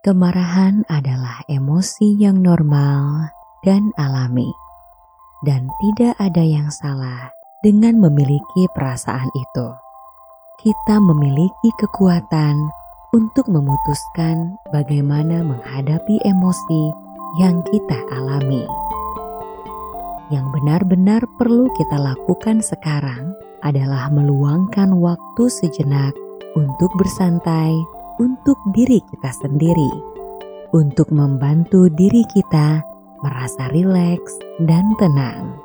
Kemarahan adalah emosi yang normal dan alami, dan tidak ada yang salah dengan memiliki perasaan itu. Kita memiliki kekuatan untuk memutuskan bagaimana menghadapi emosi yang kita alami. Yang benar-benar perlu kita lakukan sekarang adalah meluangkan waktu sejenak untuk bersantai untuk diri kita sendiri, untuk membantu diri kita merasa rileks dan tenang.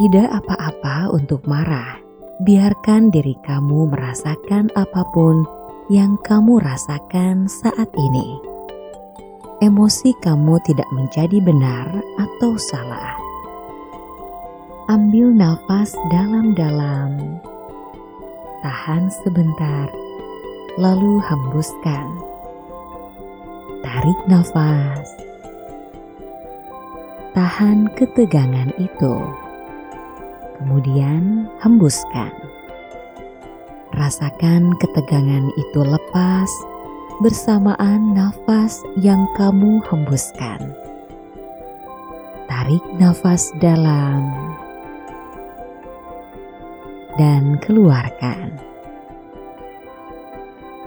Tidak apa-apa untuk marah, biarkan diri kamu merasakan apa pun yang kamu rasakan saat ini. Emosi kamu tidak menjadi benar atau salah. Ambil nafas dalam-dalam, tahan sebentar lalu hembuskan. Tarik nafas. Tahan ketegangan itu. Kemudian hembuskan. Rasakan ketegangan itu lepas bersamaan nafas yang kamu hembuskan. Tarik nafas dalam dan keluarkan.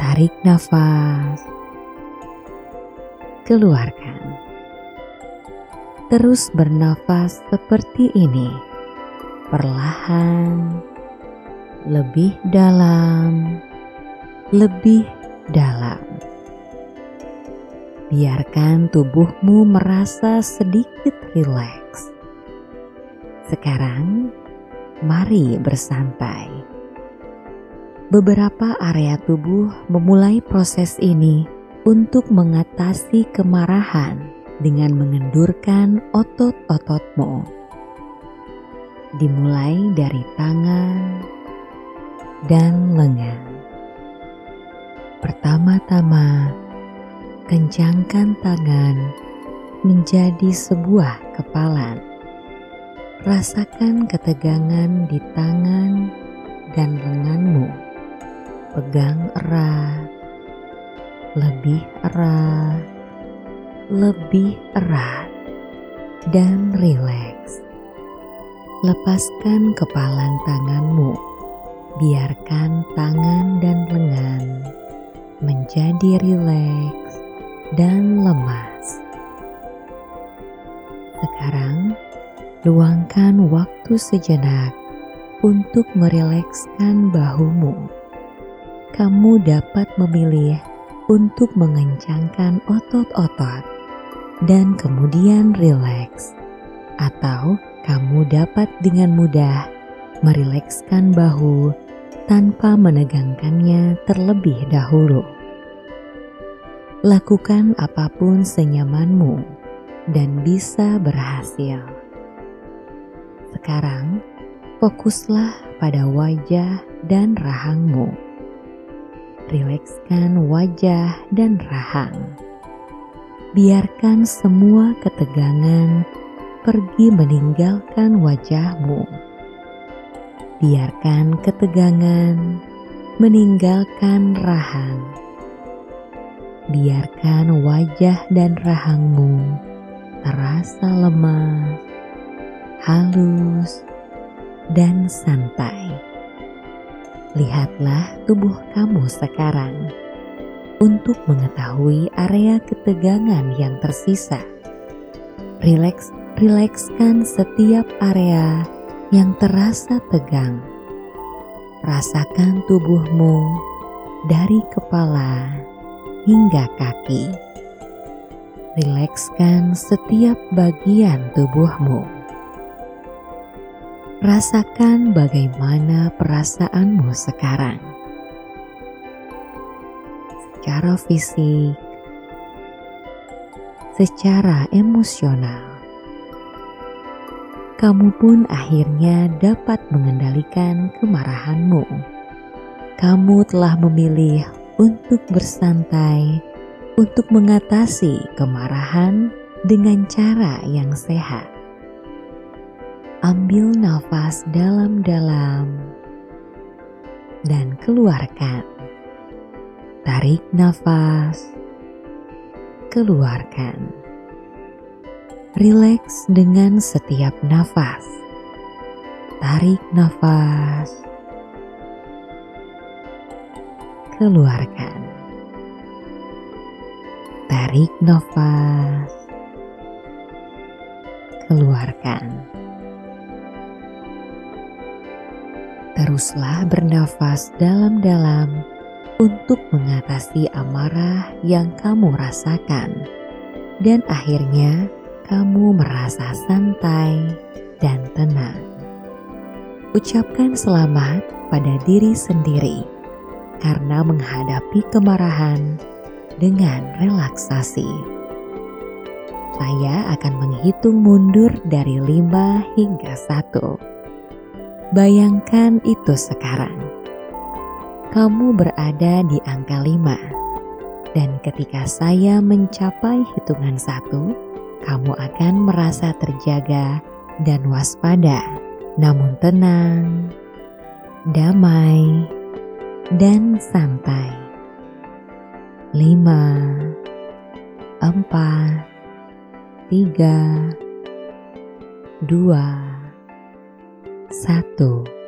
Tarik nafas, keluarkan. Terus bernafas seperti ini, perlahan, lebih dalam, lebih dalam. Biarkan tubuhmu merasa sedikit rileks. Sekarang, mari bersantai beberapa area tubuh memulai proses ini untuk mengatasi kemarahan dengan mengendurkan otot-ototmu. Dimulai dari tangan dan lengan. Pertama-tama, kencangkan tangan menjadi sebuah kepalan. Rasakan ketegangan di tangan dan lenganmu pegang erat, lebih erat, lebih erat, dan rileks. Lepaskan kepalan tanganmu, biarkan tangan dan lengan menjadi rileks dan lemas. Sekarang, luangkan waktu sejenak untuk merilekskan bahumu kamu dapat memilih untuk mengencangkan otot-otot dan kemudian rileks, atau kamu dapat dengan mudah merilekskan bahu tanpa menegangkannya terlebih dahulu. Lakukan apa pun senyamanmu dan bisa berhasil. Sekarang, fokuslah pada wajah dan rahangmu rilekskan wajah dan rahang. Biarkan semua ketegangan pergi meninggalkan wajahmu. Biarkan ketegangan meninggalkan rahang. Biarkan wajah dan rahangmu terasa lemah, halus, dan santai. Lihatlah tubuh kamu sekarang untuk mengetahui area ketegangan yang tersisa. Rileks, rilekskan setiap area yang terasa tegang. Rasakan tubuhmu dari kepala hingga kaki. Rilekskan setiap bagian tubuhmu Rasakan bagaimana perasaanmu sekarang. Secara fisik, secara emosional, kamu pun akhirnya dapat mengendalikan kemarahanmu. Kamu telah memilih untuk bersantai, untuk mengatasi kemarahan dengan cara yang sehat ambil nafas dalam-dalam dan keluarkan. Tarik nafas, keluarkan. Rileks dengan setiap nafas. Tarik nafas, keluarkan. Tarik nafas, keluarkan. Teruslah bernafas dalam-dalam untuk mengatasi amarah yang kamu rasakan, dan akhirnya kamu merasa santai dan tenang. Ucapkan selamat pada diri sendiri karena menghadapi kemarahan dengan relaksasi. Saya akan menghitung mundur dari lima hingga satu. Bayangkan itu sekarang. Kamu berada di angka lima, dan ketika saya mencapai hitungan satu, kamu akan merasa terjaga dan waspada, namun tenang, damai, dan santai. Lima, empat, tiga, dua, satu.